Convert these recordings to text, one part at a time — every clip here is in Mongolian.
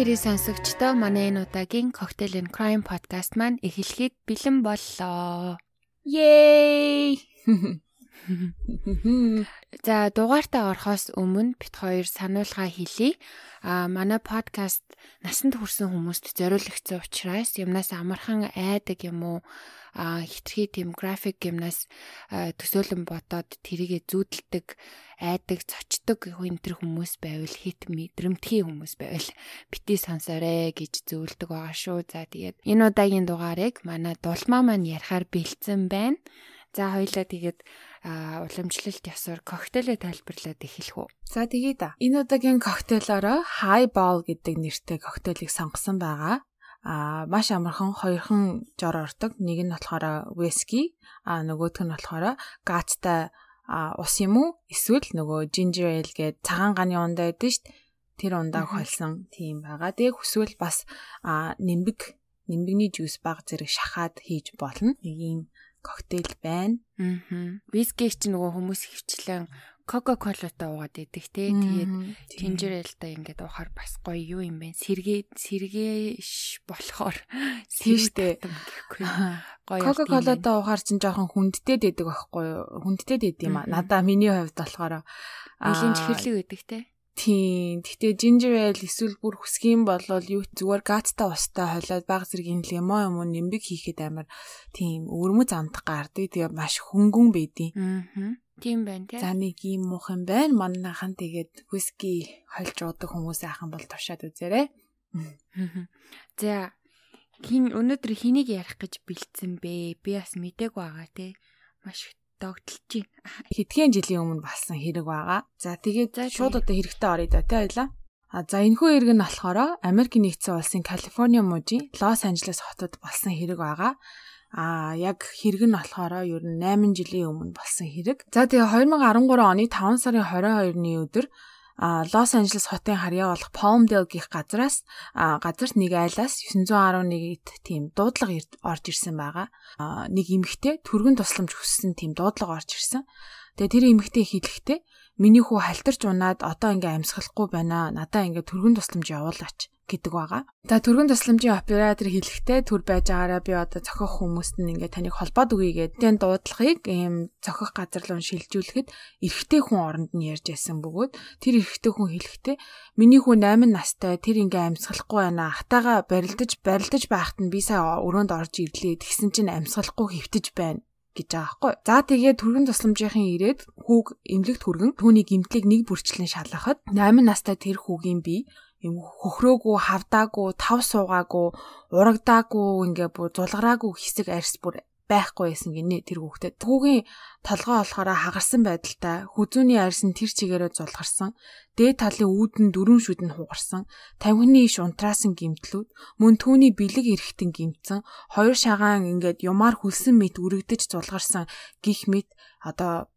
гэрээ сонсогчдоо манай энэ удаагийн Cocktail and Crime podcast маань эхлэхэд бэлэн боллоо. Yay! За дугаартаа орохоос өмнө бит хоёр сануулга хэлье. А манай подкаст насанд хүрсэн хүмүүст зориулагдсан учраас юмнаас амархан айдаг юм уу а хитрхи тийм график гимнаас төсөөлөн бодоод тэрийгэ зүүдэлдэг айдаг цочдог энэ хүмүүс байвал хит мэдрэмтгий хүмүүс байвал бити сонсоорой гэж зөвлөдөг байгаа шүү. За тэгээд энэ удаагийн дугаарыг манай дулмаа маань ярихаар бэлдсэн байна. За хоёлаа тэгээд уламжлалт ясаар коктейлээ тайлбарлаад эхэлэх үү. За тэгээд да. Энэ удаагийн коктейлороо Highball гэдэг нэртэй коктейлийг сонгосон байгаа а маш амархан хоёрхан жор ордог. Нэг нь болохоор whisky, а нөгөөх нь болохоор гаттай ус юм уу? Эсвэл нөгөө ginger ale гээд цагаан ганы ундаа байдаг шүү дээ. Тэр ундааг холсон тийм байгаа. Тэгээ хүсвэл бас нимбэг нимбэгний жуус баг зэрэг шахаад хийж болно. Нэг юм коктейл байна. Аа. Вискиг чи нөгөө хүмүүс хөвчлэн Coca-Cola-тай уугаад идэг те. Тэгээд ginger ale-тай ингээд уухаар бас гоё юу юм бэ? Сэргээ сэргээш болохоор тийштэй гэхгүй. Гоё. Coca-Cola-тай уухаар чинь жоохон хүндтэй дэдэг байхгүй юу? Хүндтэй дэд юм а. Надаа миний хувьд болохоор нэлийн чихэрлэг байдаг те. Тийм. Гэтэ ginger ale эсвэл бүр хүсгийн болвол юу зүгээр гацтай устай хойлоод баг зэргийн лимон юм уу нэмбэг хийхэд амар тийм өвөрмөц амтах гардаг. Тэгээ маш хөнгөн байдیں۔ Аа. Тийм байна тий. За нэг юм муух юм байна. Манайхан тэгээд виски хольж уудаг хүмүүс айхан бол туршаад үзээрэй. За хин өнөөдөр хэнийг ярих гэж бэлдсэн бэ? Би бас мдэг байгаа тий. Маш догтлж байна. Хэдхэн жилийн өмнө болсон хэрэг байгаа. За тэгээд шууд одоо хэрэгтэй орё да тий ойлаа. А за энэхүү хэрэг нь болохоор Америк нэгдсэн улсын Калифорни мужийн Лос Анжелес хотод болсон хэрэг байгаа. А яг хэрэг нь болохоор ер нь 8 жилийн өмнө болсон хэрэг. За тэгээ 2013 оны 5 сарын 22-ны өдөр Лос Анжелес хотын харьяа болох Palmdale гих газраас газарт нэг айлаас 911-т тийм дуудлага орж ирсэн байгаа. Нэг эмэгтэй түргэн тусламж хүссэн тийм дуудлага орж ирсэн. Тэгээ тэр эмэгтэй хэлэхдээ миний хүү халтарч унаад одоо ингээ амьсгалахгүй байна. Надаа ингээ түргэн тусламж явуулаач гэдэг байгаа. За түргэн тусламжийн оператор хэлэхдээ төр байж байгаараа би одоо цохих хүмүүст нь ингээд таныг холбоод өгье гэдэг. Тэн дуудлагыг ийм цохих газар руу шилжүүлэхэд эрэгтэй хүн оронд нь ярьж байсан бөгөөд тэр эрэгтэй хүн хэлэхдээ миний хүн 8 настай тэр ингээ амьсгалахгүй байна. Хатаага барилдаж барилдаж байхад нь би сая өрөөнд орж ирлээ. Тэгсэн чинь амьсгалахгүй хөвтөж байна гэж байгаа байхгүй. За тэгээ түргэн тусламжийн ирээд хүүг эмнэлэгт хүргэн түүний гимтлийг нэг бүрчлэн шалгахад 8 настай тэр хүүгийн бие юм хөхрөөгүй, хавдаагүй, тав суугаагүй, урагдаагүй ингээ бүр зулгараагүй хэсэг арьс бүр байхгүй байсан гинэ тэр хүүхдэд. Түүгийн толгой болохоор хагарсан байдалтай хүзүүний арьс нь тэр чигээрээ зулгарсан. Дээд талын үүдэн дөрүн шүд нь хугарсан. Тавхины иш унтраасан гимтлүүд мөн түүний бэлэг эрэхтэн гимцэн хоёр шагаан ингээд юмар хүлсэн мэт үрэгдэж зулгарсан гих мэт одоо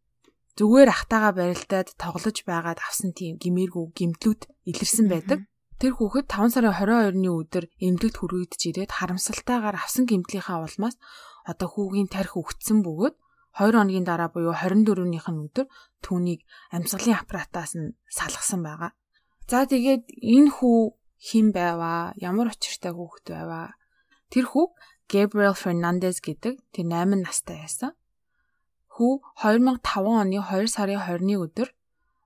зүгээр ахтаага барилдаад тоглож байгаад авсан тийм гимээргүй гимтлүүд илэрсэн байдаг. Тэр хүүхэд 5 сарын 22-ны өдөр эмнэлэгт хүргэгдэж ирээд харамсалтайгаар авсан гэмтлийнхаа улмаас одоо хүүгийн тарих өгцсөн бөгөөд 2 хоногийн дараа буюу 24-ийнх нь өдөр түүнийг амьсгалын аппаратаас нь салгасан байгаа. За тэгээд энэ хүү хэн байваа? Ямар учиртай хүүхэд байваа? Тэр хүү Gabriel Fernandez гэдэг тэр 8 настай байсан. Хүү 2005 оны 2 сарын 20-ны өдөр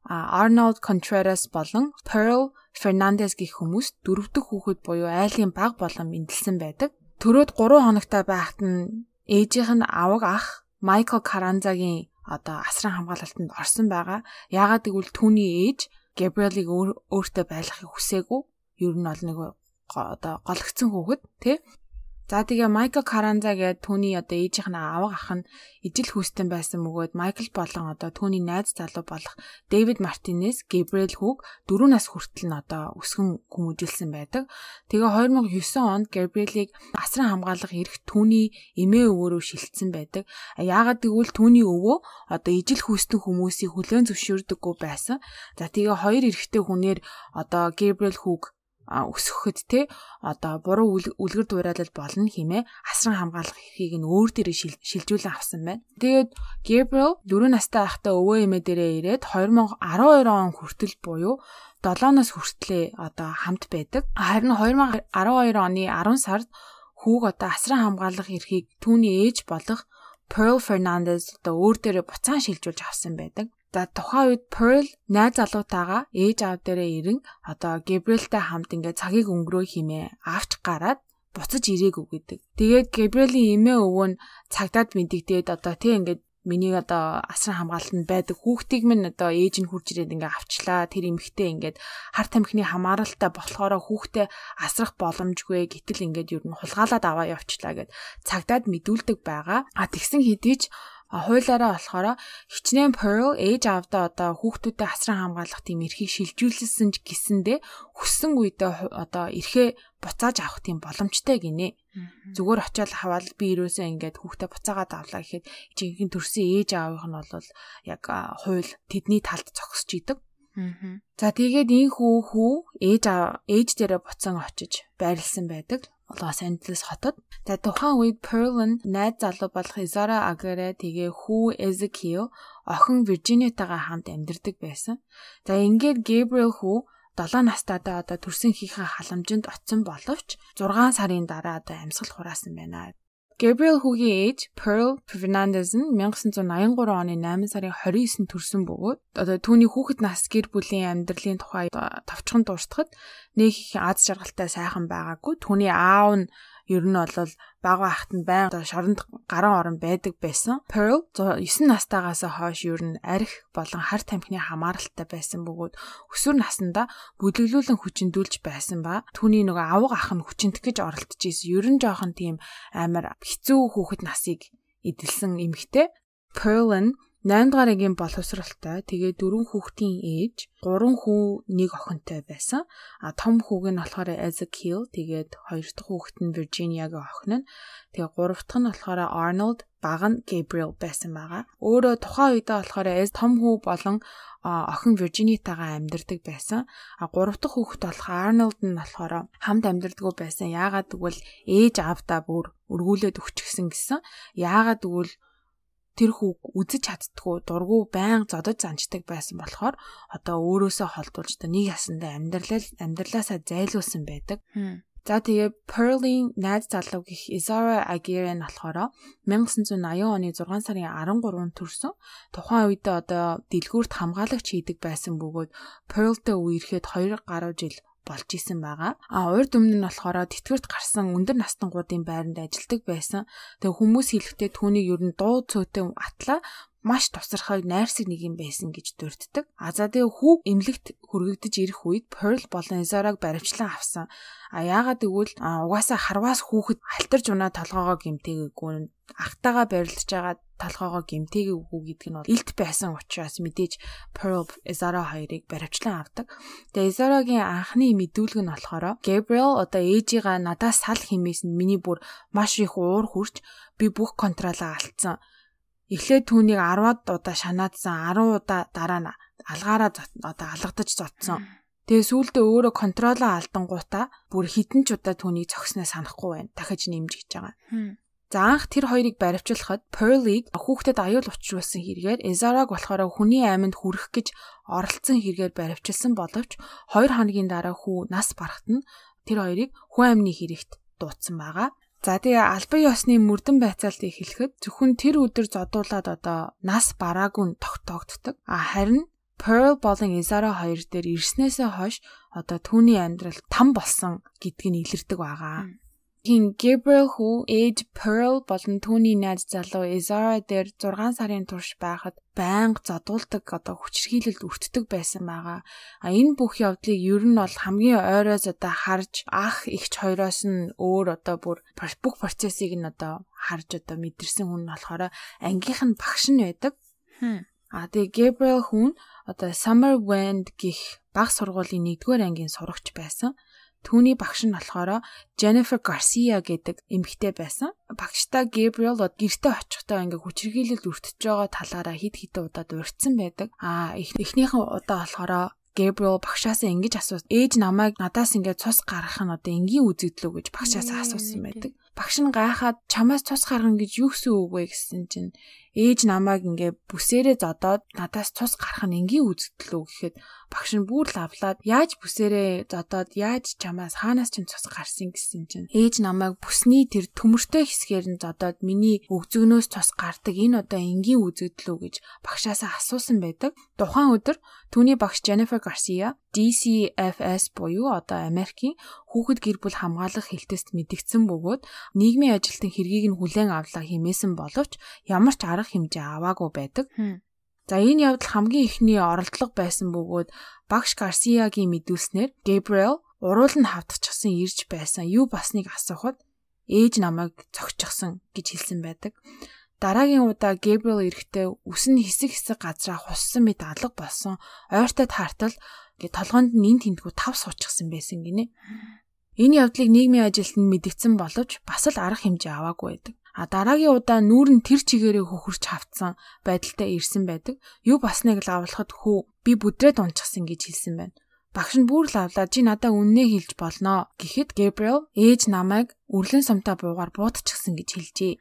Arnold Contreras болон Pearl Fernandez гэх хүмүүс дөрөвдөг хүүхэд буюу айлын баг болон мэндэлсэн байдаг. Төрөөд 3 хоногтой байхад нь ээжийнх нь аваг ах Michael Carranza-гийн одоо асран хамгаалалтанд орсон байгаа. Яагаад гэвэл түүний ээж Gabriel-ыг өөртөө байлгахыг хүсээгүй. Ер нь бол нэг одоо гологцсон хүүхэд тий. За тэгээ Майкл Каранза гэдэг түүний одоо ээжийнх нь аваг ах нь ижил хүүстэн байсан бөгөөд Майкл болон одоо түүний найз залуу болох Дэвид Мартинес, Габриэл хүүг 4 нас хүртэл нь одоо өсгөн хүмүүжүүлсэн байдаг. Тэгээ 2009 онд Габриэлийг асран хамгаалах эрх түүний эмээ өвөөрөө шилжсэн байдаг. Яагаад гэвэл түүний өвөө одоо ижил хүүстэн хүмүүсийг хүлээн зөвшөөрдөггүй байсан. За тэгээ хоёр эрэгтэй хүнээр одоо Габриэл хүүг өсгөхөд те одоо буруу үлгэр дуурайлал болно хэмээн асран хамгаалах эрхийг нь өөр дээрээ шилжүүлэн авсан байна. Тэгээд Gabriel 4 настай байхдаа өвөө эмээ дээрээ ирээд 2012 он хүртэл буюу 7-оос хүртлээ одоо хамт байдаг. Харин 2012 оны 10 сард хүүг одоо асран хамгаалах эрхийг түүний ээж болох Pearl Fernandez одоо өөр дээрээ буцаан шилжүүлж авсан байдаг. За тухайн үед Pearl найз залуутаагаа ээж аав дээрээ ирэн одоо Gabrielтэй хамт ингээ цагийг өнгөрөө химээ авч гараад буцаж ирээгүй гэдэг. Тэгээд Gabriel-ийн эмээ өвөө нь цагдаад мэдэгдээд одоо тий ингээд миний одоо асран хамгаалтанд байдаг хүүхдийг минь одоо ээж нь хурж ирээд ингээ авчлаа тэр эмэгтэй ингээд хар тамхины хамааралтай болохоор хүүхдээ асрах боломжгүй гэтэл ингээд юу н хулгаалаад аваа явчлаа гэд цагдаад мэдүүлдэг байгаа. А тэгсэн хэдий ч хуулаараа болохоор хичнээн Pearl ээж аавдаа одоо хүүхдүүдэд асран хамгаалах тийм эрхийг шилжүүлсэн ч гэсэндээ хүссэн үедээ одоо эрхээ буцааж авах тийм боломжтой гинэ. Зүгээр очиод хаваал би юусаа ингээд хүүхдээ буцаагаад авлаа гэхэд жинхэнэ төрсөн ээж аавынх нь бол яг хууль тэдний талд зогсож идэг. За тэгээд энэ хүү хүү ээж ээж дээрээ буцан очиж байрлсан байдаг. Лос Анжелес хотод. За тухайн үед Pearl найз залуу болох Izara Agare тэгээ хүү Ezekiel охин Virginia-тайгаа хамт амьдардаг байсан. За ингээд Gabriel хүү 7 настайдаа одоо төрсөн хийхээ халамжинд оцсон боловч 6 сарын дараа одоо амьсгал хураасан байна. Gabriel хүүгийн ээж Pearl Fernandez нь 1983 оны 8 сарын 29-нд төрсэн бөгөөд одоо түүний хүүхэд нас гэр бүлийн амьдралын тухай товчхон дуустахад нэг их аз жаргалтай сайхан байгаагүй. Түүний аав нь ер нь бол бага байхад нь байн шоронд гарan орон байдаг байсан. Pearl 9 настайгаас хойш ер нь арх болон хар тамхины хамааралтай байсан бөгөөд өсвөр насндаа бүлэглүүлэн хүчиндүүлж байсан ба түүний нөгөө авга ах нь хүчинтэх гэж оролдож исэн. Ер нь жоохон тийм амар хэцүү хүүхэд насыг эдэлсэн эмэгтэй. Pearl нь 8 дугаар ангийн боловсралтай. Тэгээ дөрвөн хүүхдийн ээж, гурван хүү, нэг охинтой байсан. А том хүүг нь болохоор Ezekiel, тэгээд хоёр дахь хүүхэд нь Virginia-гийн охин нь. Тэгээ гурав дахь нь болохоор Arnold, бага нь Gabriel байсан байгаа. Өөрөө тухайн үедээ болохоор том хүү болон охин Virginia-тайгаа амьдардаг байсан. А гурав дахь хүүхэд болох Arnold нь болохоор хамт амьдардаггүй байсан. Яагаад гэвэл ээж аавдаа бүр өргүүлээд өгчихсэн гэсэн. Яагаад гэвэл тэр хүүг үзэж чаддгүй дургу байн зодож занчдаг байсан болохоор одоо өөрөөсөө холдуулж та нэг ясандаа амьдралаа амьдралаасаа зайлуулсан байдаг. За тэгээ Pearl-ийн найз залуу гих Izara Aguirre нь болохоор 1980 оны 6 сарын 13-нд төрсөн. Тухайн үедээ одоо дэлгүүрт хамгаалагч хийдэг байсан бөгөөд Pearl-тэй үерхэд 2 гаруй жил болж исэн байгаа. А урд өмнө нь болохоор тэтгэврт гарсан өндөр настангуудын байранд ажилладаг байсан. Тэгээ хүмүүс хэлэхдээ түүнийг ер нь дуу цөөтэй атлаа маш тусархай найрсаг нэг юм байсан гэж дурддаг. А за тэгээ хүүг эмнэлэгт хүргэгдэж ирэх үед Pearl болон Izara-г баримтлан авсан. А яагаад гэвэл угаасаа харваас хүүхэд алтарж унаа толгоогоо гимтээгээгүй ахтаага барилдаж байгаа толгоогоо гимтээгээгүй гэдг нь бол илт байсан учраас мэдээж Pearl Izara хоёрыг баримтлан авдаг. Тэгээ Izara-гийн анхны мэдүүлэг нь болохоор Gabriel одоо ээжигээ надаас сал химээсэнд миний бүр маш их уур хурж би бүх контролоо алдсан Эхлээд түүнийг 10-аад удаа шанаадсан 10 удаа дараа нь алгаараа одоо алгадаж зодсон. Тэгээ сүүлдээ өөрөө контролоо алдангуудаа бүр хитэн ч удаа түүнийг зогсноо санахгүй байна. Дахиж нэмж гэж байгаа. За анх тэр хоёрыг баривчлахад Pearl-ийг хүүхдэд аюул учруулсан хэрэгээр Ezara-г болохоор хүний айманд хүрэх гэж оролцсон хэрэгээр баривчилсан боловч 2 хоногийн дараа хүү нас барахт нь тэр хоёрыг хүн амны хэрэгт дуудсан байгаа. За тэгээ албан ёсны мөрдөн байцаалтыг хэлэхэд зөвхөн тэр өдөр зодуулаад одоо нас бараагүй тогтоогддог. А харин Pearl болон Izara хоёр дээр ирснээсээ хойш одоо түүний амьдрал там болсон гэдг нь илэрдэг байгаа. Хин Gabriel хүү ээж Pearl болон түүний найз залуу Izara дээр 6 сарын турш байхад байнга задуулдаг одоо хүчрхийлэлд өртдөг байсан байгаа. А энэ бүх явдлыг ер нь бол хамгийн ойроос одоо харж ах ихч хоёроос нь өөр одоо бүр бүх процессыг нь одоо харж одоо мэдэрсэн хүн болохоор ангийнх нь багш нь байдаг. А тэгээ Gabriel хүн одоо Summer Wind гих баг сургуулийн 1-р ангийн сурагч байсан. Түүний багш нь болохоор Jennifer Garcia гэдэг эмэгтэй байсан. Багштай Gabriel гэртээ очихдоо ингээ хүчрхийлэлд өртөж байгаа талаараа хид хідэн удаад урьдсан байдаг. Аа эхнийхэн удаа болохоор Gabriel багшаасаа ингэж асуув. Ээж намайг надаас ингээд цус гаргах нь одоо энгийн үзэгдэл үү гэж багшаасаа асуусан байдаг. Багш нь гайхаад чамаас цус гаргана гэж юу гэсэн үг вэ гэсэн чинь ээж намайг ингээ бүсээрээ зодоод надаас цус гарах нь энгийн үзэгдэл үү гэхэд багш нь бүр лавлаад яаж бүсээрээ зодоод яаж чамаас хаанаас ч цус гарсан гэсэн чинь ээж намайг бүсний тэр төмөртэй хэсгээр нь зодоод миний өгзөгнөөс цус гардаг энэ одоо энгийн үзэгдэл үү гэж багшаасаа асуусан байдаг. Тухайн өдөр түүний багш Jennifer Garcia DCFS буюу одоо Америкийн хүүхэд гэр бүл хамгаалах хэлтэст мэдгдсэн бөгөөд нийгмийн ажилтны хэргийг нь хүлээн авлаа хэмээсэн боловч ямар ч арга хэмжээ аваагүй байдаг. За энэ явдал хамгийн ихний оролдлого байсан бөгөөд багш Гарсиягийн мэдүүлснээр Gabriel уруул нь хавдчихсан ирж байсан юу басныг асуухад ээж намайг цогцчихсан гэж хэлсэн байдаг. Дараагийн удаа Gabriel эрэхтэй үсэн хэсэг хэсэг газраа хуссан мэт алга болсон ойртой тартал гэ толгоонд нь ин тентгүү тав суучихсан байсан гинэ. Энэ явдлыг нийгмийн ажилтнанд мэдгдсэн боловч бас л арга хэмжээ аваагүй байдаг. А дараагийн удаа нүүр нь тэр чигээрээ хөхөрч хавцсан байдалтай ирсэн байдаг. Юу басныг лавлахад хүү би бүдрээд унчихсан гэж хэлсэн байна. Багш нь бүр лавлаа чи надаа үннээ хэлж болно гэхэд Gabriel ээж намайг үрлэн сумтаа буугаар буутчихсан гэж хэлжээ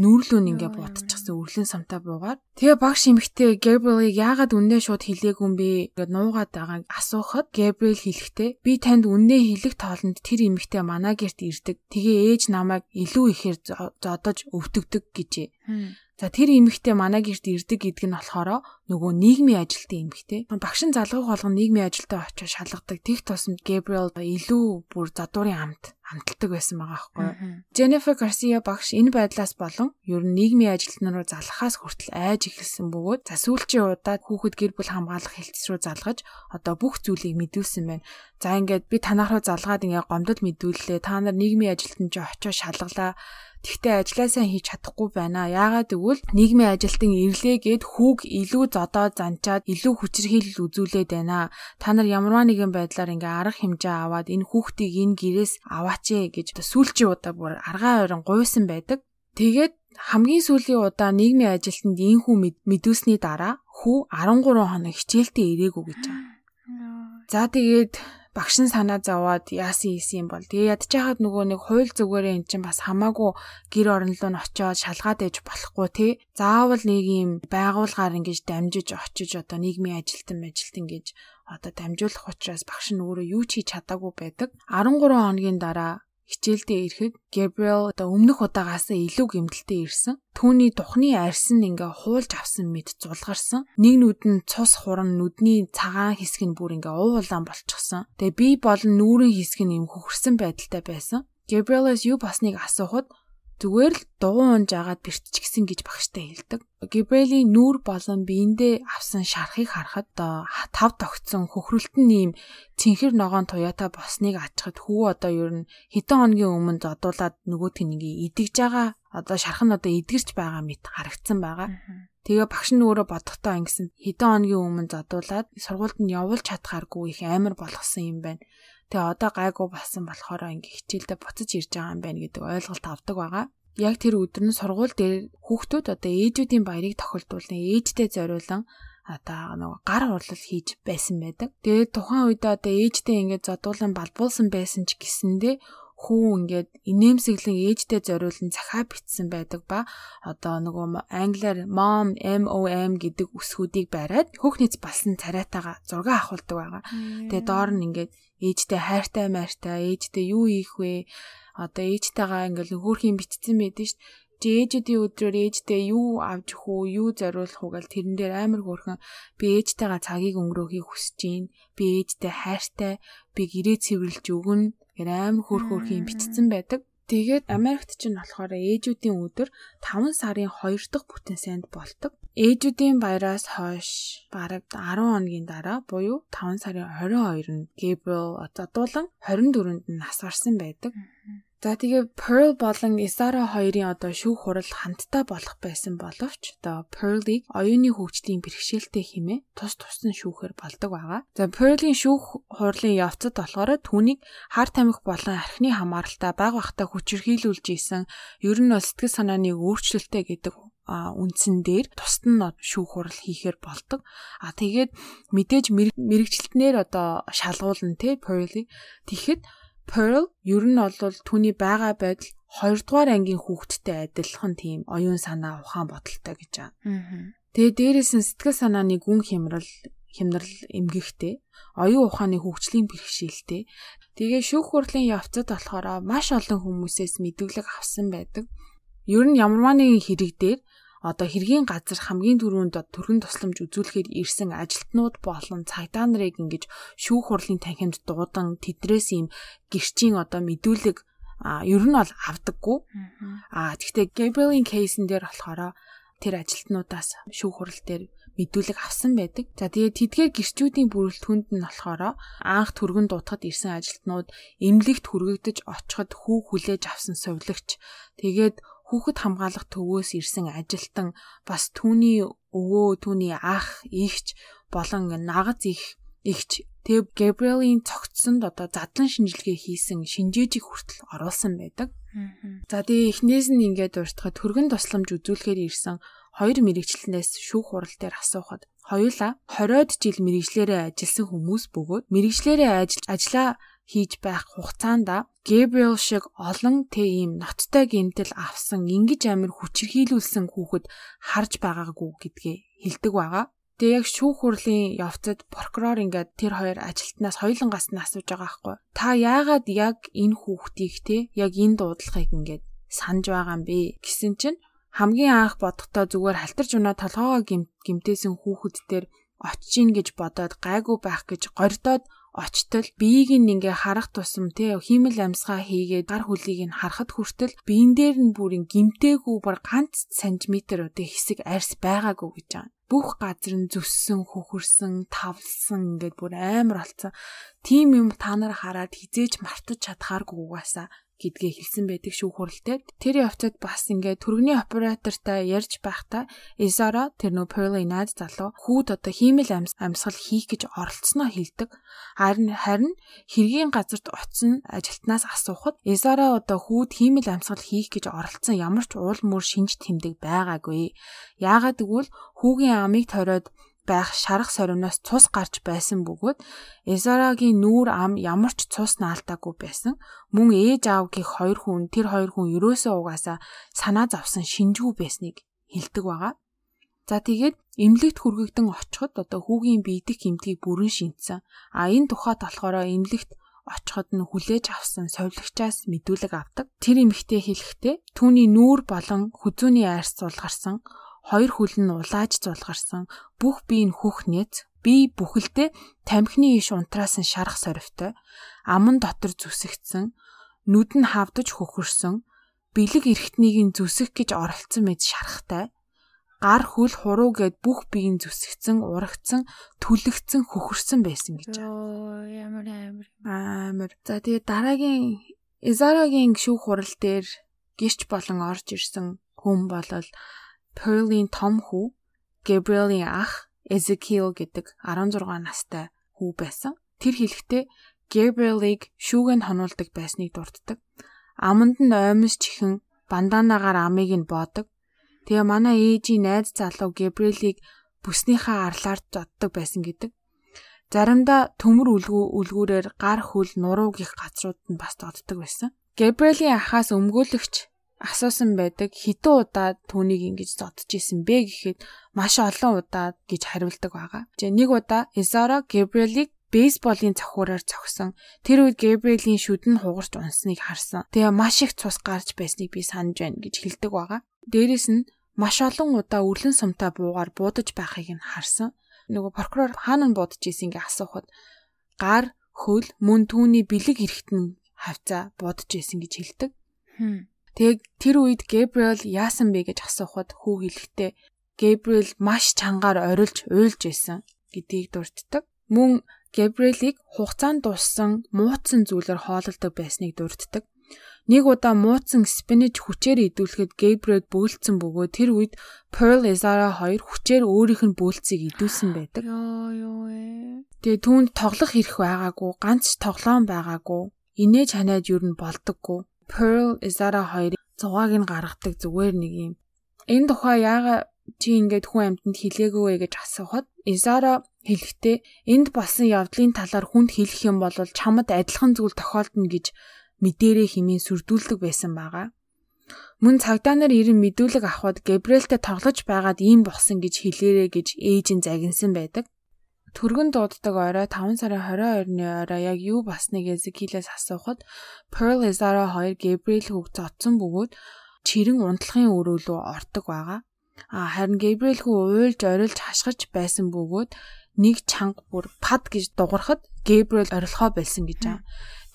нүүрлүүн ингээ буутчихсан өрлөн самтай буугаар. Тэгээ багш эмэгтэй Gabriel-ыг яагаад үннээ шууд хэлээгүй юм бэ гэд нуугаад байгааг асуухад Gabriel хэлэхдээ би танд үннээ хэлэх тоолонд тэр эмэгтэй манай герт ирдэг. Тэгээ ээж намайг илүү ихээр зодож өвтгдөг гэжээ. За тэр эмэгтэй манай гэрт ирдэг гэдэг нь болохоор нөгөө нийгмийн ажилтны эмэгтэй. Багш нь залгууг болгон нийгмийн ажилтаа очиж шалгадаг. Тех тусамд Gabriel илүү бүр задуурын амт хамталдаг байсан байгаа байхгүй юу. Jennifer Garcia багш энэ байдлаас болон ер нь нийгмийн ажилтнаар залхахаас хүртэл айж эхэлсэн бөгөөд за сүүлчийн удаад хүүхэд гэр бүл хамгаалах хэлтс рүү залгаж одоо бүх зүйлийг мэдүүлсэн байна. За ингээд би танах руу залгаад ингээ гомдол мэдүүллээ. Та нар нийгмийн ажилтнанд ч очиж шалгалаа Тэгтээ ажилласаа хийж чадахгүй байна. Яагаад гэвэл нийгмийн ажилтан ирлээ гэд хүүг илүү зодоо занчаад илүү хүчирхийлэл үзүүлээд байна. Та нар ямарваа нэгэн байдлаар ингээ арга хэмжээ аваад энэ хүүхдийг энэ гэрээс аваач ээ гэж сүүлчийн удаа бүр аргаа ойрон гуйсан байдаг. Тэгээд хамгийн сүүлийн удаа нийгмийн ажилтанд ийм хүү мэдүүлсний дараа хүү 13 хоног хичээлдээ ирээгүй гэж байна. За тэгээд багш нь санаа зовоод яасан ийсэн юм бол. Тэгээ ядчихад нөгөө нэг хууль зүгээрээ эн чинь бас хамаагүй гэр орон руу н очиод шалгаад ээж болохгүй тий заавал нэг юм байгуулгаар ингэж дамжиж очиж одоо нийгмийн ажилтан ажилтан гэж одоо дамжуулах учраас багш нь өөрөө юу ч хийж чадаагүй байдаг. 13 хоногийн дараа хичээлдээ ирэхэд Gabriel одоо өмнөх удаагаас илүү гэмтэлтэй ирсэн. Түүний тухны арьс нь ингээ хуулж авсан мэт зулгарсан. Нэг нүд нь цус хуран нүдний цагаан хэсэг нь бүр ингээ ууулаан болчихсон. Тэгээ би болон нүүрэн хэсэг нь юм хөхөрсөн байдалтай байсан. Gabriel-аас юу басныг асуухад Зүгээр л дугуй унж агаад бэртчихсэн гэж багштай хэлдэг. Гибрелийн нүүр болон биендээ авсан шархыг харахад тав тогтсон хөхрөлтөн нэм цэнхэр ногоон туяата босныг ачхад хүү одоо ер нь хэдэн хоногийн өмнө зодуулаад нөгөөт нь ингээ идэгж байгаа одоо шарх нь одоо эдгэрч байгаа мэт харагдсан байгаа. Тэгээ багш нь өөрөө бодохдоо ингэсэн хэдэн хоногийн өмнө зодуулаад сургуульд нь явуулж чадхааргүй их амар болгосон юм байна. Тэгээ одоо гайгүй болсон болохоор ингээ хичээлдээ буцаж ирж байгаа юм байна гэдэг ойлголт авдаг байгаа. Яг тэр өдөр нь сургууль дээр хүүхдүүд одоо ээжүүдийн баярыг тохиолдуулна. Ээжтэй зориулан одоо нөгөө гар урлал хийж байсан байдаг. Тэгээд тухайн үед одоо ээжтэй ингээд зодуулан балбуулсан байсан ч гэсэндээ хүү ингээд инээмсэглэн ээжтэй зориулан захаа битсэн байдаг ба одоо нөгөө англиар mom mom гэдэг үсгүүдийг бариад хүүхнийц балсан царайтаага зураг авахулдаг байгаа. Тэгээ доор нь ингээд ээжтэй хайртай майртай ээжтэй юу ийх вэ одоо ээжтэйгээ ингээл хөөрхийн битцсэн байдэн шүү дээ ээжүүдийн өдрөөр ээжтэй юу авч өгөх үү, юу зориулах уу гэл тэрэн дээр амар хөөрхөн би ээжтэйгээ цагийг өнгөрөөхийг хүсэж гин. Би ээжтэй хайртай, би гэрээ цэвэрлж өгнө. Гэр амар хөөрх хөөрхийн бичсэн байдаг. Тэгээд Америкт ч нь болохоор ээжүүдийн өдөр 5 сарын 2 дахь бүтэн санд бол ตก. Ээжүүдийн баяраас хойш бараг 10 хоногийн дараа буюу 5 сарын 22-нд Gabriel задуулан 24-нд нь нас барсан байдаг. За тэгээ Pearl болон Isara хоёрын одоо шүүх хурал хамтдаа болох байсан боловч одоо Pearl-ийг оюуны хөгжлийн бэрхшээлтэй хэмээн тус туссан шүүхээр болдог байгаа. За Pearl-ийн шүүх хурлын явцад болохоор түүнийг хар тамхи болон архины хамааралтай баг багтаа хүчирхийлүүлж исэн ер нь бол сэтгэл санааны өөрчлөлттэй гэдэг үндсэн дээр тусад нь шүүх хурал хийхээр болдог. А тэгээд мэдээж мэрэгчлэтнэр одоо шалгуулна те Pearl-ийг. Тэгэхэд Pearl ер нь бол түүний байгаа байдал 2 дугаар ангийн хүүхэдтэй адилхан тийм оюун санаа ухаан бодолтой гэж байна. Тэгээ дээрээс нь сэтгэл санааны гүн хямрал хямрал эмгэгтэй оюун ухааны хөгжлийн бэрхшээлтэй тэгээ шүүх хурлын явцад болохоор маш олон хүмүүсээс мэдүүлэг авсан байдаг. Ер нь ямарваа нэгэн хэрэг дээр одоо хэргийн газар хамгийн түрүүнд төрхөн тусламж үзүүлэхээр ирсэн ажилтнууд болон цагдаа нарыг ингэж шүүх хурлын танхимд дуудан тэдрээс ийм гэрчийн одоо мэдүүлэг а ер нь бол авдаггүй. А тэгвэл Gabriel-ийн кейсэн дээр болохоор тэр ажилтнуудаас шүүх хурал дээр мэдүүлэг авсан байдаг. За тэгээд тэдгээр гэрчүүдийн бүрэлдэхүүнд нь болохоор анх түргэн дуутахад ирсэн ажилтнууд эмнэлэгт хүргэгдэж очиход хүү хүлээж авсан сувлагч тэгээд хүүхэд хамгаалах төвөөс ирсэн ажилтан бас түүний өвөө, түүний ах, ихч болон нагаз их ихч тэг Габриэлийн цогцсонд одоо задлан шинжилгээ хийсэн шинжээжийг хүртэл оруулсан байдаг. За тэгээ эхнээс нь ингээд уртахад төргөн тусламж үзүүлэхээр ирсэн хоёр мэрэгчлэнээс шүүх хурал дээр асуухад хоёулаа 20-од жил мэрэгчлэрээ ажилласан хүмүүс бөгөөд мэрэгчлэрээ ажиллаа хийж байх хугацаанд Гэбриэл шиг олон тийм ноцтой гэмтэл авсан ингэж амир хүчрхийлүүлсэн хүүхэд харж байгаагүй гэдгээ хэлдэг байгаа. Тэгээ яг шүүх хурлын явцад прокурор ингээд тэр хоёр ажилтнаас хоёулангаас нь асууж байгаа байхгүй. Та яагаад яг энэ хүүхдийг те яг энэ дуудлагыг ингээд санаж байгаа юм бэ гэсэн чинь хамгийн анх бодохдоо зүгээр халтарж унаа толгоогоо гимтээсэн хүүхэд дээр очиж ийн гэж бодоод гайгүй байх гэж гордоод очтол биеийг нь ингээ харах тусам те хиймэл амьсгаа хийгээд гар хүлийг нь харахад хүртэл биен дээр нь бүрийн гимтээгүү бар ганц сантиметр одоо хэсэг арьс байгаагүй гэж байгаа. Бүх газар нь зүссэн, хөхөрсөн, тавлсан ингээд бүр амар болцсон. Тим юм та нар хараад хизээж мартаж чадхааргүй угаасаа гэдгээ хэлсэн байдаг шүү хуралтай. Тэр явцад бас ингээ түргэний оператортай ярьж байхдаа Изара тэр нөө Pearl наад залуу хүүд одоо хиймэл амьсгал хийх гэж оролцсноо хэлдэг. Харин харин хэргийн газарт очсон ажилтнаас асуухад Изара одоо хүүд хиймэл амьсгал хийх гэж оролцсон ямар ч уул мөр шинж тэмдэг байгаагүй. Яагаад гэвэл хүүгийн амийг ториод байх шарах сориноос цус гарч байсан бөгөөд Эзарагийн нүүр ам ямар ч цус наалтаагүй байсан. Мөн ээж аавгийн хоёр хүн тэр хоёр хүн ерөөсөө угаасаа санаа зовсон шинжгүй байсныг хэлдэг байгаа. За тэгээд эмнэлэгт хүргэгдэн очиход одоо хүүгийн биедэх эмтгийг бүрэн шинтсэн. А энэ тухайд болохоор эмнэлэгт очиход нь хүлээж авсан совилогчаас мэдүүлэг авдаг. Тэр эмэгтэй хэлэхдээ түүний нүүр болон хүзүүний айрс зулгарсан хоёр хөл нь улааж зулгарсан бүх бие нь хөх нэц бие бүхэлдээ тамхины иш унтраас нь шарах сорвтой аман дотор зүсэгдсэн нүд нь хавдаж хөхөрсөн бэлэг эрхтнийг нь зүсэх гэж оролцсон мэд шарахтай гар хөл хуруу гэд бүх биеийн зүсгцэн урагцсан түлэгцэн хөхөрсөн байсан гэж. Оо ямар амар. Амар. За тэгээ дараагийн Изарагийн шүүх хурал дээр гэрч болон орж ирсэн хүн болол Pearl-ийн том хүү, Gabriel-ийн ах Ezekiel гэдэг 16 настай хүү байсан. Тэр хэлэхдээ Gabriel-ыг шүүгэнд хонуулдаг байсныг дурддаг. Аманд нь оймос чихэн банданагаар амыг нь боодог. Тэгээ манай ээжийн найз залуу Gabriel-ыг бүснийхээ арлаар зоддог байсан гэдэг. Заримдаа төмөр үлгүү үлгүүрээр гар хөл нуруу гих газрууд нь бас доддог байсан. Gabriel-ийн ахаас өмгөөлөгч асуусан байдаг хитэн удаа түүнийг ингэж зодж исэн бэ гэхэд маш олон удаа гэж хариулдаг байгаа. За нэг удаа Изара Габриэлийг бейсболын цохиураар цогсон. Тэр үед Габриэлийн шүд нь хугарч унсныг харсан. Тэгээ маш их цус гарч байсныг би санаж байна гэж хэлдэг байгаа. Дээрэс нь маш олон удаа өрлөн сумтай буугаар буудаж байхыг нь харсан. Нөгөө прокурор хаана нь буудаж ийсэн ингээ асуухад гар, хөл, мөн түүний бэлэг эрэхтэн хавцаа буудаж ийсэн гэж хэлдэг. Хм. Тэг тэр үед Гэбриэл яасан бэ гэж асуухад хүү хэлэхдээ Гэбриэл маш чангаар орилж уйлж байсан гэдгийг дурддаг. Мөн Гэбриэлийг хугацаанд дууссан мууцсан зүйлээр хоололдог байсныг дурддаг. Нэг удаа мууцсан спинэж хүчээр идүүлэхэд Гэбриэл бөөлцсөн бөгөө тэр үед Pearl Ezara хоёр хүчээр өөрийнх нь бөөлцгийг идүүлсэн байдаг. Тэгээ түүнд тоглох хэрэг байгаагүй, ганц тоглоом байгаагүй. Инээж ханаад юу н болдоггүй. Pearl Ezara хоёрын зугааг нь гаргадаг зүгээр нэг юм энэ тухай яагаад чи ингээд хүн амьтанд хэлээгүй вэ гэж асуухад Изара хэлэхдээ энд болсон явдлын талаар хүнд хэлэх юм бол чамд адилхан зүйл тохиолдно гэж мэдэрээ химийн сүрдүүлдэг байсан байгаа. Мөн цагдаа нар ирэн мэдүүлэг авахд Габриэлтэй тоглож байгаад ийм болсон гэж хэлээрэ гэж ээж нь загинсан байдаг. Төргөн дууддаг орой 5 сарын 22-ны орой яг юу басныг Эзекилээс асуухад Pearl Ezara хоёр Габриэл хүүг зодсон бөгөөд чирэн унтлахын өрөөлөө ортог байгаа. А харин Габриэл хүү уйлж орилж хашгирч байсан бөгөөд нэг чанга бүр пад гэж дуурахад Габриэл орилхоо болсон гэж байгаа.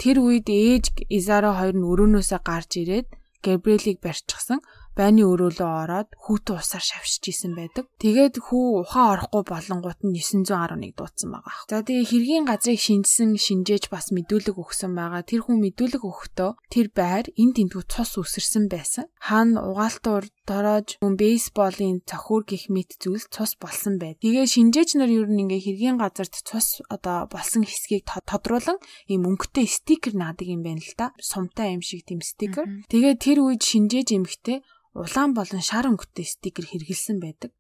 Тэр үед ээж Изара хоёр нь өрөөнөөсөө гарч ирээд Габриэлийг барьчихсан байны өрөөлөө ороод хүүтэн усаар шавшиж исэн байдаг. Тэгээд хүү ухаан орохгүй болонгууд нь 911 дуудсан байгаа. За тэгээ хэргийн газрыг шинжсэн шинжээж бас мэдүүлэг өгсөн байгаа. Тэр хүн мэдүүлэг өгөхдөө тэр байр энд тентгүү цус үсэрсэн байсан. Хаана угаалтуур дороож хүн бейсболын цохиур гих мэт зүйл цус болсон байд. Тэгээ шинжээч нар ер нь ингээ хэргийн газарт цус одоо болсон хэсгийг тодруулан ийм өнгөтэй стикер наадаг юм байна л да. Сумтай юм шиг тийм стикер. Тэгээ тэр үед шинжээж эмхтэй улаан болон шар өнгөтэй стикер хэрэгэлсэн байдаг.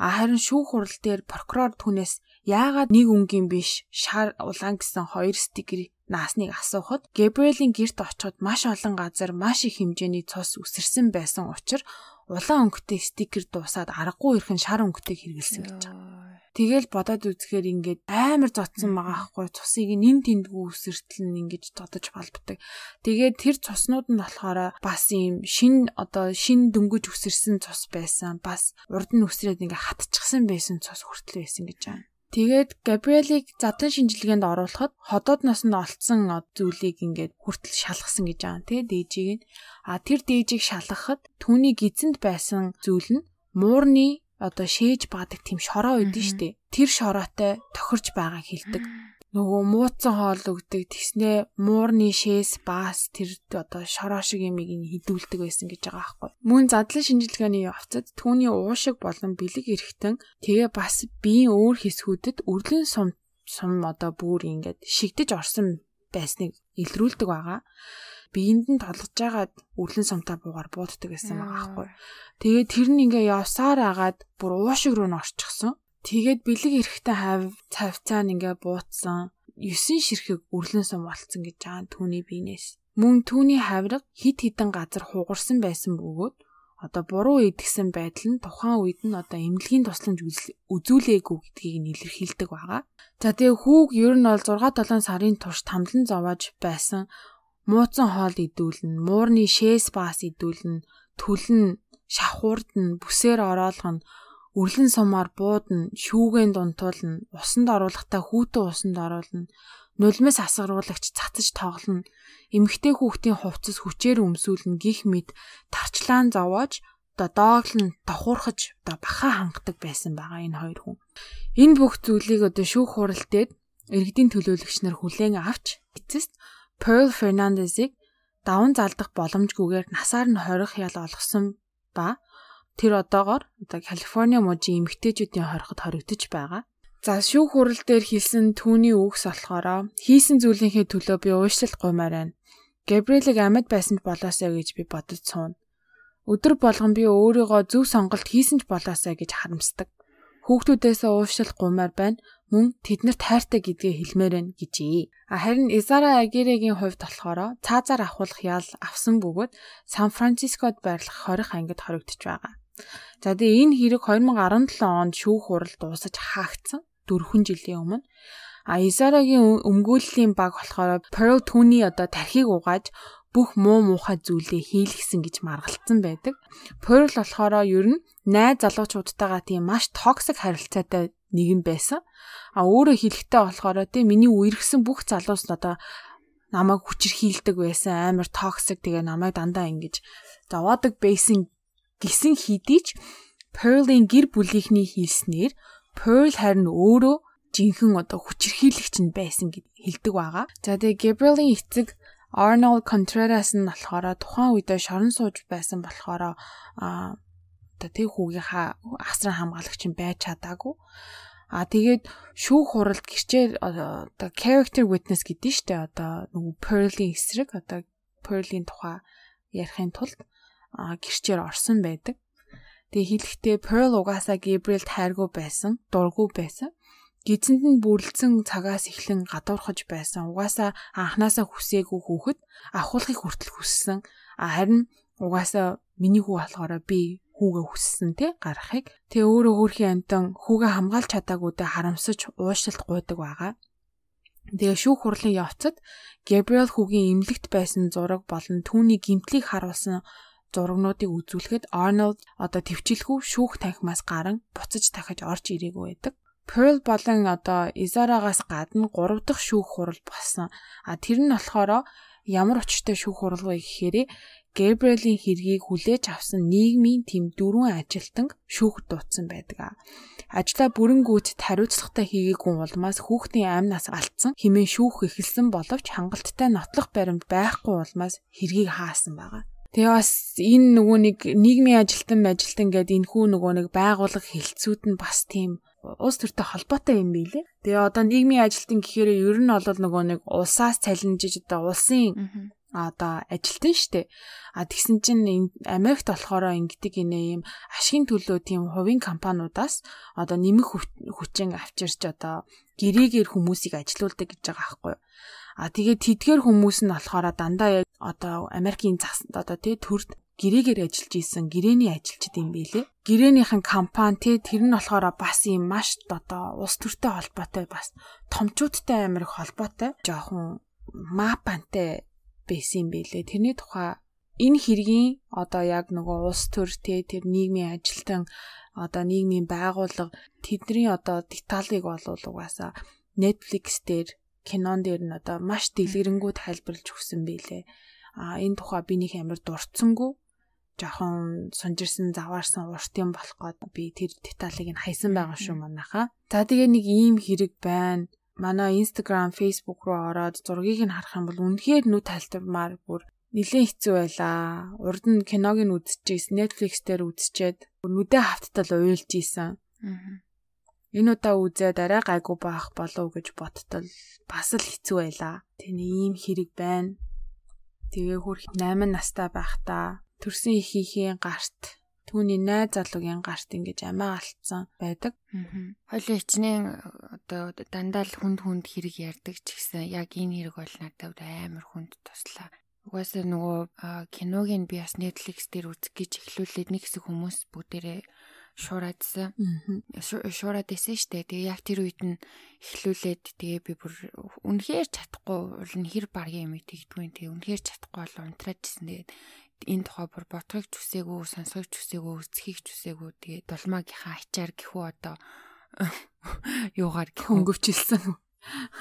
А харин шүүх хурал дээр прокурор түүнээс яагаад нэг өнгийн биш шар улаан гэсэн хоёр стикер наасныг асуухад Габриэлийн герт очиход маш олон газар маш их хэмжээний цус үсэрсэн байсан учраас улаан өнгөтэй стикер дуусаад аргагүй ирхэн шар өнгөтэй хэрэгэлсэн гэж байгаа. Тэгэл бодоод үзэхээр ингээд амар зодсон байгаа хгүй цусыг нин тэндгүү үсэртэл нь ингэж додож балбдаг. Тэгээд тэр цуснууд нь болохоор бас ийм шин одоо шин дөнгөж үсэрсэн цус байсан. Бас урд нь үсрээд ингээ хатчихсан байсан цус хүртэл байсан гэж байна. Тэгээд Габриэлийг задан шинжилгээнд оруулахад ходоодноос нь олцсон зүйлийг ингээд хүртэл шалгасан гэж байгаа. Тэгээд дээжийг нь а тэр дээжийг шалгахад түүний гизэнд байсан зүйл нь муурны одоо шээж баадаг тийм шороо үүдэн штэ. Тэр шороотой тохирч байгааг хэлдэг. Нөгөө мууцсан хоол өгдөг тэгснэ муурны шээс баас тэр одоо шороо шиг юмыг хідүүлдэг байсан гэж байгаа байхгүй. Мөн задлан шинжилгээний явцад түүний уушиг болон бэлэг эрэхтэн тэгээ бас биеийн өөр хэсгүүдэд өрлөн сум сум одоо бүр ингээд шигдэж орсон байсныг илрүүлдэг байгаа биеинд нь толгож байгаад өглөн сумтаа буугаар бууддаг гэсэн байгаа аахгүй. Тэгээд тэр нь ингээ явсаар агаад бүр уушиг руу н орчихсон. Тэгээд бэлэг эрэхтэй хав цавцаа нь ингээ буутсан. 9 ширхэг өрлөн сум болцсон гэж байгаа түүний биенээс. Мөн түүний хавраг хит хитэн газар хугарсан байсан бөгөөд одоо буруу идгсэн байдал нь тухайн үед нь одоо эмнэлгийн тусламж үзүүлээгүй гэдгийг нь илэрхийлдэг байгаа. За тэгээ хүүг ер нь бол 6 7 сарын турш тамлан зовоож байсан мууцсан хоол идүүлнэ, муурны шээс баас идүүлнэ, түлэн, шавхуурдна, бүсээр ороолгоно, үрлэн сумаар буудна, шүүгэн дунтуулна, усанд оруулахдаа хүүтэн усанд оруулна, нулимс асгаруулагч цацаж тоглоно, эмэгтэй хүүхдийн хувцас хүчээр өмсүүлнэ гих мэд тарчлаан зовоож одоо дооглон тохуурхаж одоо баха хангадаг байсан байгаа энэ хоёр хүн. Энэ бүх зүйлийг одоо шүүх хуралдээд иргэдийн төлөөлөгч нар хүлээн авч эцэст Pearl Fernandez-ыг даван залдах боломжгүйгээр насаар нь хорих ял олгосон ба тэр одоогоор одоо Калифорни мужийн эмэгтэйчүүдийн хориход хоригдож байгаа. За шүүх хурал дээр хэлсэн түүний үгс болохоор хийсэн зүйлийнхээ төлөө би уушлал гуймаар байна. Габриэлийг амьд байсанд болоосаа гэж би бодож сууна. Өдөр болгон би өөрийгөө зөв сонголт хийсэн ч болоосаа гэж харамсдаг. Хүүхдүүдээсээ уушлал гуймаар байна мөн тэднэрт хайртай гэдгээ хэлмээр байна гэжээ. Харин Изара Агирегийн хувьд болохоор цаазаар авахлах ял авсан бөгөөд Сан Францискод байрлах хорих ангид хоригдож байгаа. За тэгээ энэ хэрэг 2017 онд шүүх хурал дуусаж хаагдсан 4 жилийн өмнө. А Изарагийн өмгөөллийн баг болохоор Pearl түүний одоо тархийг угааж бүх муу муухай зүйлээ хийлгсэн гэж маргалцсан байдаг. Pearl болохоор ер нь найз залуучуудтайгаа тийм маш токсик харилцаатай нэгэн байсан. А өөрөө хэлэхтэй болохоор тий миний үерхсэн бүх залуус одоо намайг хүчрхийлдэг байсан амар токсик тэгээ намайг дандаа ингэж зовоодаг байсан гисэн хийдий ч Pearl-ийн гэр бүлийнхний хэлснээр Pearl харин өөрөө жинхэнэ одоо хүчрхийлэгч нь байсан гэд хэлдэг байгаа. За тэгээ Gabriel-ийн эцэг Arnold Contreras нь болохоор тухайн үедээ шорон сууж байсан болохоор а одоо тэг хүүгийнхаа асран хамгаалагч нь байж чадаагүй. А тэгээд шүүх хуралд гэрчээр одоо character witness гэдэг нь штэ одоо нөгөө Pearl-ийн эсрэг одоо Pearl-ийн тухай ярихын тулд гэрчээр орсон байдаг. Тэгээ хэлэхдээ Pearl угаасаа Gabriel тайргүй байсан, дургүй байсан. Гизэнд нь бүрлдсэн цагаас эхлэн гадуурхаж байсан. Угаасаа анханасаа хүсээгүй хүүхэд ахуулахыг хүртэл хүссэн. Харин угаасаа миний хүү болохоор би хүүгээ хүссэн тий гарахыг. Тэгээ өөрөө хөөрхийн амтан хүүгээ хамгаалж чадаагүйдээ харамсаж уушлалт гуйдаг байгаа. Тэгээ шүүх хурлын явцад Габриэл хүүгийн эмнэлэгт байсан зураг болон түүний гимтлийг харуулсан зурагнуудыг үзүүлэхэд Арнольд одоо төвчлгүй шүүх танхимаас гарan буцаж дахиж орж ирээгүй байдаг. Pearl болон одоо Изарагаас гадна 3 дахь шүүх хурал болсон. А тэр нь болохоор ямар очтой шүүх хурал вэ гэхээр Габриэлийн хэргийг хүлээж авсан нийгмийн тэм дөрвөн ажилтан шүүхд дуудсан байдаг. Ажлаа бүрэн гүйцэд хариуцлагатай хийгээгүй улмаас хүүхдийн амнаас алдсан хэмээн шүүх эхэлсэн боловч хангалттай нотлох баримт байхгүй улмаас хэргийг хаасан байгаа. Тэгээ бас энэ нөгөө нэг нийгмийн ажилтан ажилтан гэдэг энэ хүү нөгөө нэг байгууллага хилцүүд нь бас тийм улс төртэй холбоотой юм билэ. Тэгээ одоо нийгмийн ажилтан гэхээр ер нь бол нөгөө нэг улсаас цалинжиж одоо улсын одоо ажилтан штэ. А тэгсэн чинь Америкт болохоор ингэдэг инээ юм ашигын төлөө тийм хувийн компаниудаас одоо нэмэх хүчин авчирч одоо гэрээгээр хүмүүсийг ажилуулдаг гэж байгаа байхгүй юу. А тэгээд тэдгээр хүмүүс нь болохоор дандаа одоо Америкийн зас одоо тий төрд гэрээгээр ажиллаж исэн гэрээний ажилчид юм билэ. Гэрээнийхэн компани тий тэр нь болохоор бас юм маш одоо улс төртэй холбоотой бас томчуудтай Америк холбоотой жоохон мапантай байсан юм билэ. Тэрний тухай энэ хэргийн одоо яг нөгөө улс төр те тэр нийгмийн ажилтан одоо нийгмийн байгууллага тэдний одоо деталыг бол угаасаа Netflix дээр кинон дээр нь одоо маш дэлгэрэнгүй тайлбарлаж өгсөн билээ. А энэ тухай би нэг амар дурдсангүй жоохон сонжирсан заваарсан урт юм болох гээд би тэр деталыг нь хайсан байгаа шүү манайхаа. За тэгээ нэг ийм хэрэг байна манай Instagram, Facebook руу ороод зургийг нь харах юм бол үнэхээр нүд талтармаар бүр нэлээд хэцүү байлаа. Урд нь киног нь үзчихсэн, Netflix дээр үзчихэд нүдэ хавттал уйлж исэн. Энэ удаа үзээд арай гайгүй баах болов гэж бодтол бас л хэцүү байлаа. Тэний ийм хэрэг байна. Тэгээ хөрх 8 настай байхдаа төрсэн ихийнхээ гарт түүний найз залуугийн гарт ингэж амиа алдсан байдаг. Хойлоо хичнээн одоо дандаа л хүнд хүнд хэрэг ярьдаг ч гэсэн яг энэ хэрэг бол надад амар хүнд туслаа. Угаасаа нөгөө киног нь би бас Netflix дээр үзэх гэж эхлүүлээд нэг хэсэг хүмүүс бүгдээрээ шуураадсан. Шуураад исэн штэ. Тэгээ яг тэр үед нь эхлүүлээд тэгээ би бүр үнэхээр чадахгүй уул нь хэр баргийн юм тэгдгүй. Тэгээ үнэхээр чадахгүй бол унтраажсэн. Тэгээд энэ тухай бүр бодхыг хүсээгүй, сонсхийг хүсээгүй, үзхийг хүсээгүй. Тэгээ дулмаагийнхаа ачаар гэхүү одоо юугаар хөнгөвчлсөн.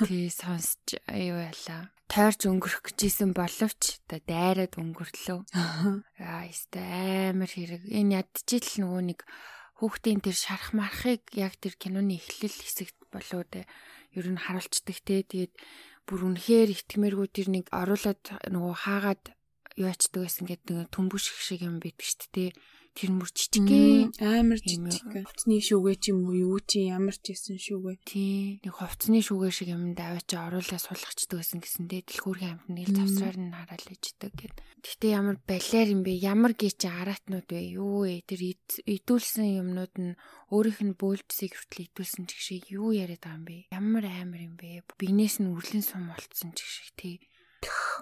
Тэгээ сонсч аюу яла. Тойрч өнгөрөх гэжсэн боловч одоо дайраад өнгөрлөө. Аа яста амар хэрэг. Энэ ядчил нөгөө нэг хүүхдийн тэр шарах мархыг яг тэр киноны эхлэл хэсэгт болоод ер нь харуулцдаг те. Тэгээд бүр үнэхээр итгэмээргүй тэр нэг оруулаад нөгөө хаагаад ячдаг байсан гэдэг нэг төмбөш шиг юм байдаг шүү дээ. Тэр мөр жижигхэн амар жижиг. Хувцсны шүүгээ ч юм уу юу чи ямар ч исэн шүүгээ. Тий. Нэг хувцсны шүүгээ шиг юм даваач оруулаа суулгачдаг байсан гэсэн дээ. Дэлхүүрийн амт нэг л тавсраар нь хараал иждэг гэд. Гэтэ ямар балер юм бэ? Ямар гीच араатнууд вэ? Юу вэ? Тэр идүүлсэн юмнууд нь өөрийнх нь бөөлдсийг хүртэл идүүлсэн ч гэх шиг юу яриад байгаа юм бэ? Ямар амар юм бэ? Бинээс нь үрлэн сум болцсон ч гэх шиг тий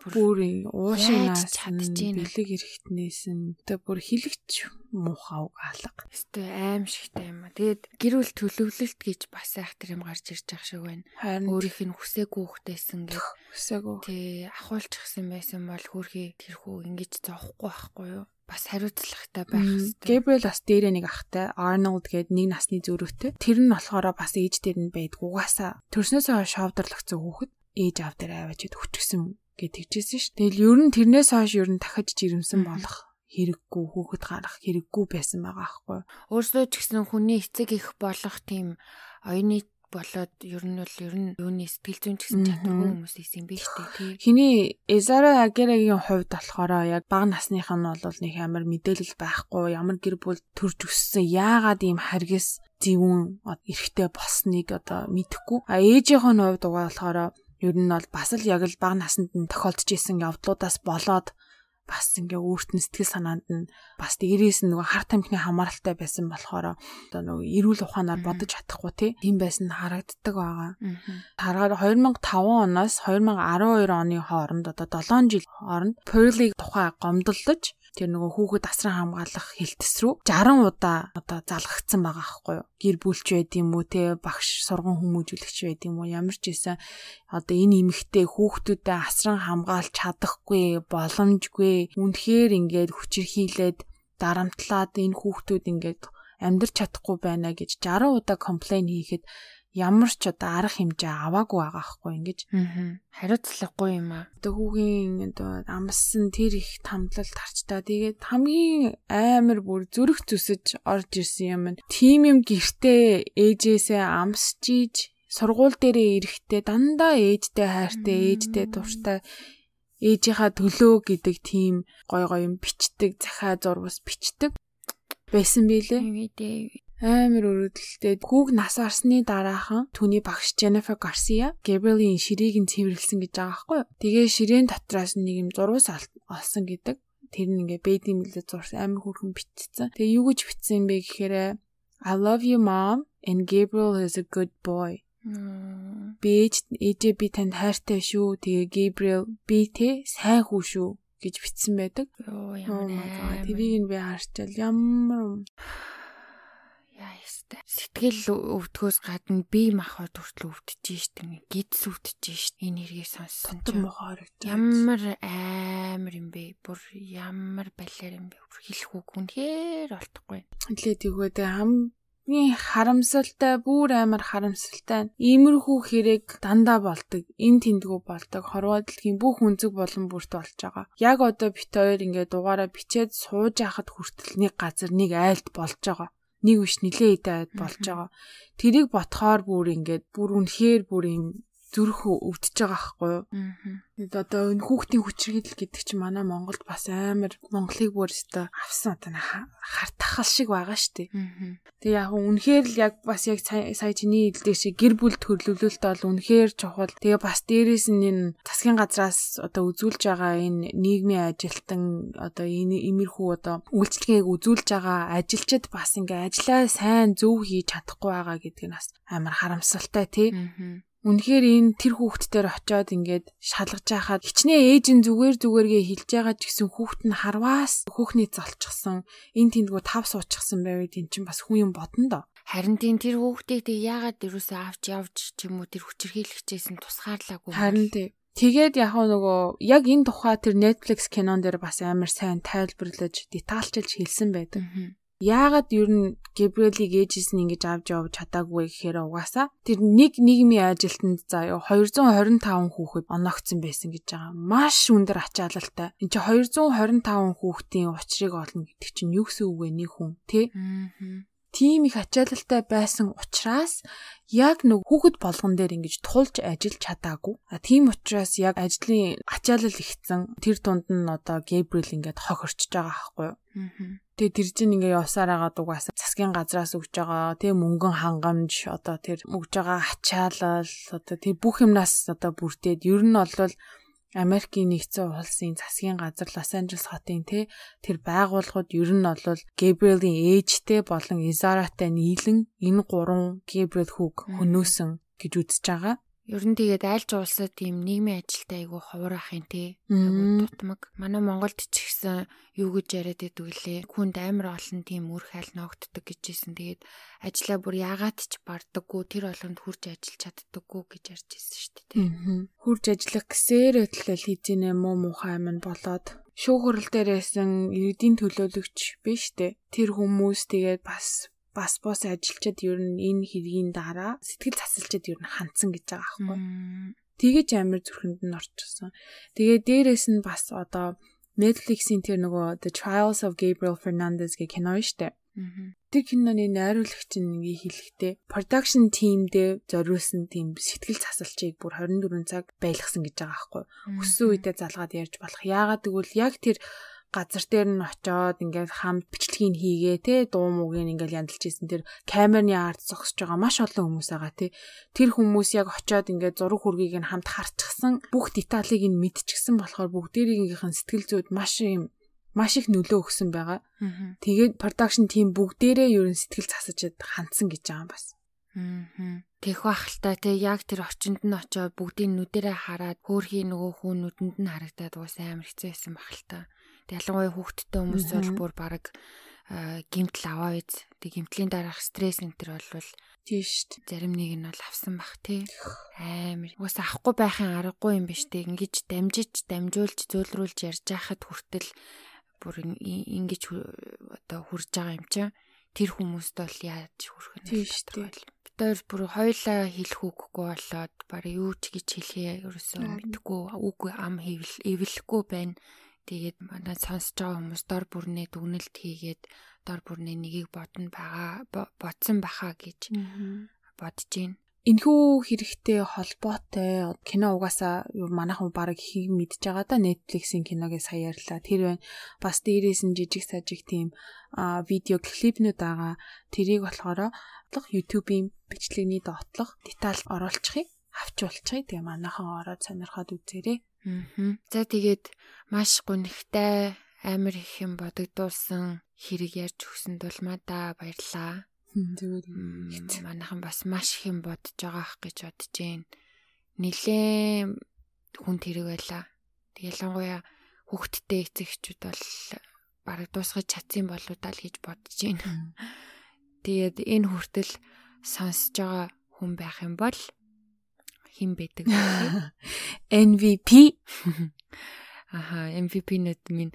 бүр уушинаас бэлэг эрэхтнээс нь тэ бүр хилэгч муухай алга. Өстой аим шигтэй юм а. Тэгээд гэр бүл төлөвлөлт гэж бас айх тэр юм гарч ирж байгаа шиг байна. Өөрийнх нь хүсээгүй хөхтэйсэн гэж. Хүсээгүй. Тий, ахуулчихсан байсан бол хөрхий тэрхүү ингэж зовхгүй байхгүй юу? бас хариуцлагатай байх хэрэгтэй. Gabriel бас дээрээ нэг ахтай Arnold гээд нэг насны зөрүүтэй. Тэр нь болохоор бас ээж дээр нь байдаг. Угаасаа төрснөөсөө шовдорлогцсон хүүхэд ээж аав дээр аваачид хүчгсэн гэж тэгжсэн ш. Тэгэл ер нь тэрнээс хойш ер нь дахиж жирэмсэн болох хэрэггүй хүүхэд гарах хэрэггүй байсан байгаа аахгүй. Өөрсдөө ч гэсэн хүний эцэг их болох тийм оюуны болоод ер нь бол ер нь юуны сэтгэл зүйн ч гэсэн чадваргүй хүмүүс исэн биш үү тий. Хиний Эзара Агерагийн хувьд болохоор яг бага насных нь бол нэг амар мэдээлэл байхгүй ямар гэр бүл төрж өссөн яагаад ийм харгас зэвүүн эрэгтэй болсныг одоо мэдэхгүй. А ээжийнх нь хувьд угаа болохоор ер нь бол бас л яг л бага наснд нь тохиолдож исэн явдлуудаас болоод бас ингээ өөрт нь сэтгэл санаанд нь бас дээрээс нь нөгөө харт амхны хамааралтай байсан болохоор одоо нөгөө эрүүл ухаанаар бодож чадахгүй тийм байсан харагддаг байгаа. Таргаар 2005 оноос 2012 оны хооронд одоо 7 жил хооронд Pearl-ийг тухай гомдолдож тэр нөгөө хүүхэд асран хамгаалах хэлтс рүү 60 удаа одоо залгагдсан байгаа аахгүй юу. Гэр бүлч байд юм уу те багш сурган хүмүүжүүлэгч байд юм уу ямар ч байсан одоо энэ эмэгтэй хүүхдүүдэд асран хамгаалж чадахгүй боломжгүй үнэхээр ингээд хүчирхийлээд дарамтлаад энэ хүүхдүүд ингээд амьдрч чадахгүй байна гэж 60 удаа комплейн хийхэд ямар ч одоо арга хэмжээ аваагүй байгаа хгүй ингэж. Хариуцлагагүй юм аа. Одоо хүүгийн одоо амссан тэр их тамлалт харчтаа тэгээд хамгийн амар бүр зүрх зүсэж орж ирсэн юм. Тим юм гэртээ ээжээсээ амсч ийж сургууль дээрээ ирэхдээ дандаа ээжтэй хайртай ээжтэй дуртай ээжийнхаа төлөө гэдэг тийм гой гой юм бичдэг захаа зурвас бичдэг байсан билээ амар өрөдөлтэй. Хүүг нас арсны дараахан түүний багш Jennifer Garcia Gabriel-ийн ширийг нь цэвэрлсэн гэж байгаа байхгүй юу? Тэгээ ширээн дотроос нэг юм зурвас олсон гэдэг. Тэр нь ингээ бэдийн мэлээ зурсан амар хүрхэн битцсэн. Тэгээ юу гэж битсэн бэ гэхээр I love you mom and Gabriel is a good boy. Бэж ээжээ би танд хайртай шүү. Тэгээ Gabriel би те сайн хүү шүү гэж битсэн байдаг. Йоо ямар тэрийг нь би харчаал ямар Яа ястай. Сэтгэл өвдгөөс гадна бие махбод хүртэл өвдөж штэ. Гидс өвдөж штэ. Энэ хэргийг сонссон чинь мохоо харагдав. Ямар амар юм бэ? Бүр ямар балиар юм бэ? Бүр хэлэх үг үнэхээр олдохгүй. Хэлээ тэгвэл хамгийн харамсалтай бүр амар харамсалтай иймэрхүү хэрэг дандаа болдог эн тэндгүү болдог хорвоо дэлхийн бүх үнцэг болон бүрт болж байгаа яг одоо бит хоёр ингээд дугаараа бичээд сууж яхад хүртэл нэг газар нэг айлт болж байгаа нэг биш нилээ идээд болж байгаа. Тэрийг ботхоор бүр ингээд бүр үнэхээр бүр юм зүрх өвдөж байгаа байхгүй юу. Аа. Одоо энэ хүүхдийн хүчирхийлэл гэдэг чинь манай Монголд бас амар Монголыг бүр өстө авсан одоо хартахал шиг байгаа шүү дээ. Тэгээ яг үнэхээр л яг бас яг сая чиний хэлдэг шиг гэр бүл төрлөлөлт бол үнэхээр чухал. Тэгээ бас дээрээс нь энэ засгийн газраас одоо үзүүлж байгаа энэ нийгмийн ажилтан одоо энэ имерхүү одоо үйлчлэгийг үзүүлж байгаа ажилчид бас ингээ ажлаа сайн зөв хийж чадахгүй байгаа гэдэг нь бас амар харамсалтай тий. Үнэхээр энэ тэр хүүхдтэр очиод ингээд шалгаж байхад хичнээн ээж нь зүгээр зүгээргээ хилж байгаа ч гэсэн хүүхд нь харваас хөөхний золчихсон энэ тэндгүү тав суучихсан байвал эн чинь бас хүн юм бодно доо. Харин тийм тэр хүүхдийг тэг яагаад дэрүүсээ авч явж ч юм уу тэр хүчирхийлэгчээс нь тусгаарлаагүй. Харин тийм. Тэгээд яг нөгөө яг энэ тухай тэр Netflix кинон дээр бас амар сайн тайлбарлаж детальчилж хэлсэн байдаг. Яагаад ер нь Габриэлийг ээжээс нь ингэж авч явж чадаагүй гэхээр угаасаа тэр нэг нийгмийн ажилтнанд заяа 225 хүүхэд оногцсон байсан гэж байгаа. Маш өндөр ачаалалтай. Энд чи 225 хүүхдийн учрыг олно гэдэг чинь юу гэсэн үг вэ нэг хүн тий? Аа тийм их ачаалалтай байсан учраас яг нэг хүүхэд болгон дээр ингэж тулж ажиллаж чадаагүй. А тийм учраас яг ажлын ачаалал ихсэн тэр дунд нь одоо Гэбриэл ингээд хохирчж байгаа байхгүй юу? Тэгээ тэр чинь ингээ явсаар байгаа дугаас засгийн газраас өгж байгаа. Тэгээ мөнгөн хангамж одоо тэр өгж байгаа ачаалал одоо тэр бүх юмнаас одоо бүрдээд. Ер нь бол Америкийн нэгдсэн улсын засгийн газар Лос Анжелес хотын тэ тэр байгууллагууд ер нь бол Гэбриэлийн ээжтэй болон Изаратай нийлэн энэ гурван Гэбриэл хүүг хөнөөсөн гэж үзэж байгаа. Ер нь тэгээд айлч улсад тийм нийгмийн ажилтай айгу ховор ах юм те. Айгу тутмаг. Манай Монголд ч ихсэн юу гэж яриад байдаг лээ. Хүнд амар олон тийм үр хайл ногддог гэжсэн. Тэгээд ажлаа бүр яагаад ч бардаггүй тэр болгонд хурж ажиллаж чаддаггүй гэж ярьж ирсэн шүү дээ. Аа. Хурж ажиллах гэсээр өтлөл хийжинэ муу муухай юм болоод шүүхөрл дээрээсэн иргэдийн төлөөлөгч биш дээ. Тэр хүмүүс тэгээд бас бас бос ажилчид ер нь энэ хэргийн дараа сэтгэл засалчид ер нь хандсан гэж байгаа аахгүй. Тэгэж амир зүрхэнд нь орчихсон. Тэгээ дээрэс нь бас одоо Netflix-ийн тэр нөгөө The Trials of Gabriel Fernandez гэх кино штэ. Тэр киноны найруулагч ингээ хэлэхдээ production team дээр зориулсан тийм сэтгэл засалчийг бүр 24 цаг байлгасан гэж байгаа аахгүй. Өссөн үедээ залгаад ярьж болох. Яагаад гэвэл яг тэр газар дээр нь очоод ингээд хамт бичлэгийг хийгээ те дуу муугийн ингээд янзалж исэн тэр камерны ард зогсож байгаа маш олон хүмүүс байгаа те тэр хүмүүс яг очоод ингээд зураг хүргийг нь хамт харчихсан бүх деталийг нь мэдчихсэн болохоор бүгдээрийнх нь сэтгэл зүйд маш юм маш их нөлөө өгсөн байгаа. Тэгээд production team бүгдээрээ ерөн сэтгэл засаж хандсан гэж байгаа юм бас. Тэгэх бахалтай тэг яг тэр орчинд нь очиод бүгдийн нүдэрээ хараад хөөрхий нөгөө хүн нүдэнд нь харагдаад уус амар хэцүү байсан бахалтай. Ялангуяа хүүхдтэй хүмүүс бол бүр баг гимтэл аваа биз. Тэг гимтлийн дараах стресс энэ төр болвол тийш зарим нэг нь бол авсан бах тий. Амар. Уус авахгүй байхын аргагүй юм биш тий. Ингиж дамжиж, дамжуулж, зөөлрүүлж ярьж байхад хүртэл бүр ингэж одоо хурж байгаа юм чинь тэр хүмүүст бол яаж хүрэх нь тийш тий. Хоёр бүр хоёлаа хэлэх үггүй болоод баг юу ч гэж хэлхээ ерөөсөө мэдгүй үгүй ам хэвэл эвлэхгүй байна Тэгээд манай сонсож байгаа хүмүүс дор бүрнээ дүгнэлт хийгээд дор бүрнээ нэгийг бодно байгаа бодсон баха гэж бодож байна. Энэхүү хэрэгтэй холбоотой кино угаасаа манайхан баг их мэдж байгаа да Netflix-ийн киногээ сая ярьлаа. Тэр байна. Бас дээрээс нь жижиг сажиг тийм видео клипнүүд байгаа. Тэрийг болохоор YouTube-ийн бичлэгний доотлох деталь оруулчихъя авчуулчихъя. Тэгээ манайхан ороод сонирхоод үзээрэй. Аа. За тэгээд маш гонхтой амар их юм бодогдуулсан хэрэг ярьж өгсөнд бол мада баярлаа. Зүгээр. Манайхан бас маш их юм бодож байгаа ах гэж бодож байна. Нилээн хүн тэрэг байла. Ялангуяа хүүхдтэй эцэгчүүд бол бараг дуусгаж чадсан болоо даа л гэж бодож байна. Тэгээд энэ хүртэл сонсож байгаа хүн байх юм бол хэн байдаг вэ? MVP. Аха, MVP-нүүд минь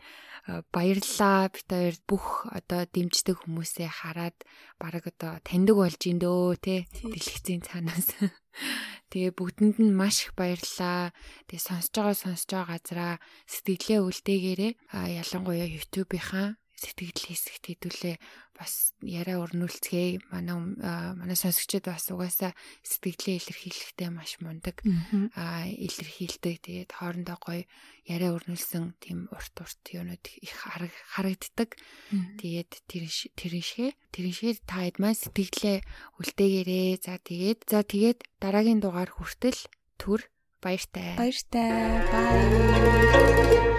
баярлаа. Бид хоёр бүх одоо дэмждэг хүмүүсээ хараад баг одоо таньдаг болж ин дөө те дэлгэцийн цаанаас. Тэгээ бүгдэнд нь маш их баярлаа. Тэгээ сонсож байгаа сонсож байгаа газараа сэтгэлээ үлдээгээрээ ялангуяа YouTube-ийнхаа сэтгэл хэсэгт хэдүүлээ бас яриа өрнүүлцгээе. Манай манай сонсогчид бас угаасаа сэтгэлээ илэрхийлэхдээ маш мундаг. Аа илэрхийлдэг. Тэгээд хоорондоо гоё яриа өрнүүлсэн тийм урт урт юмнууд их харагддаг. Тэгээд тэр тэршээ тэршээ та хэд маань сэтгэлээ үлдээгээрээ. За тэгээд за тэгээд дараагийн дугаар хүртэл түр баяртай. Баяртай. Bye.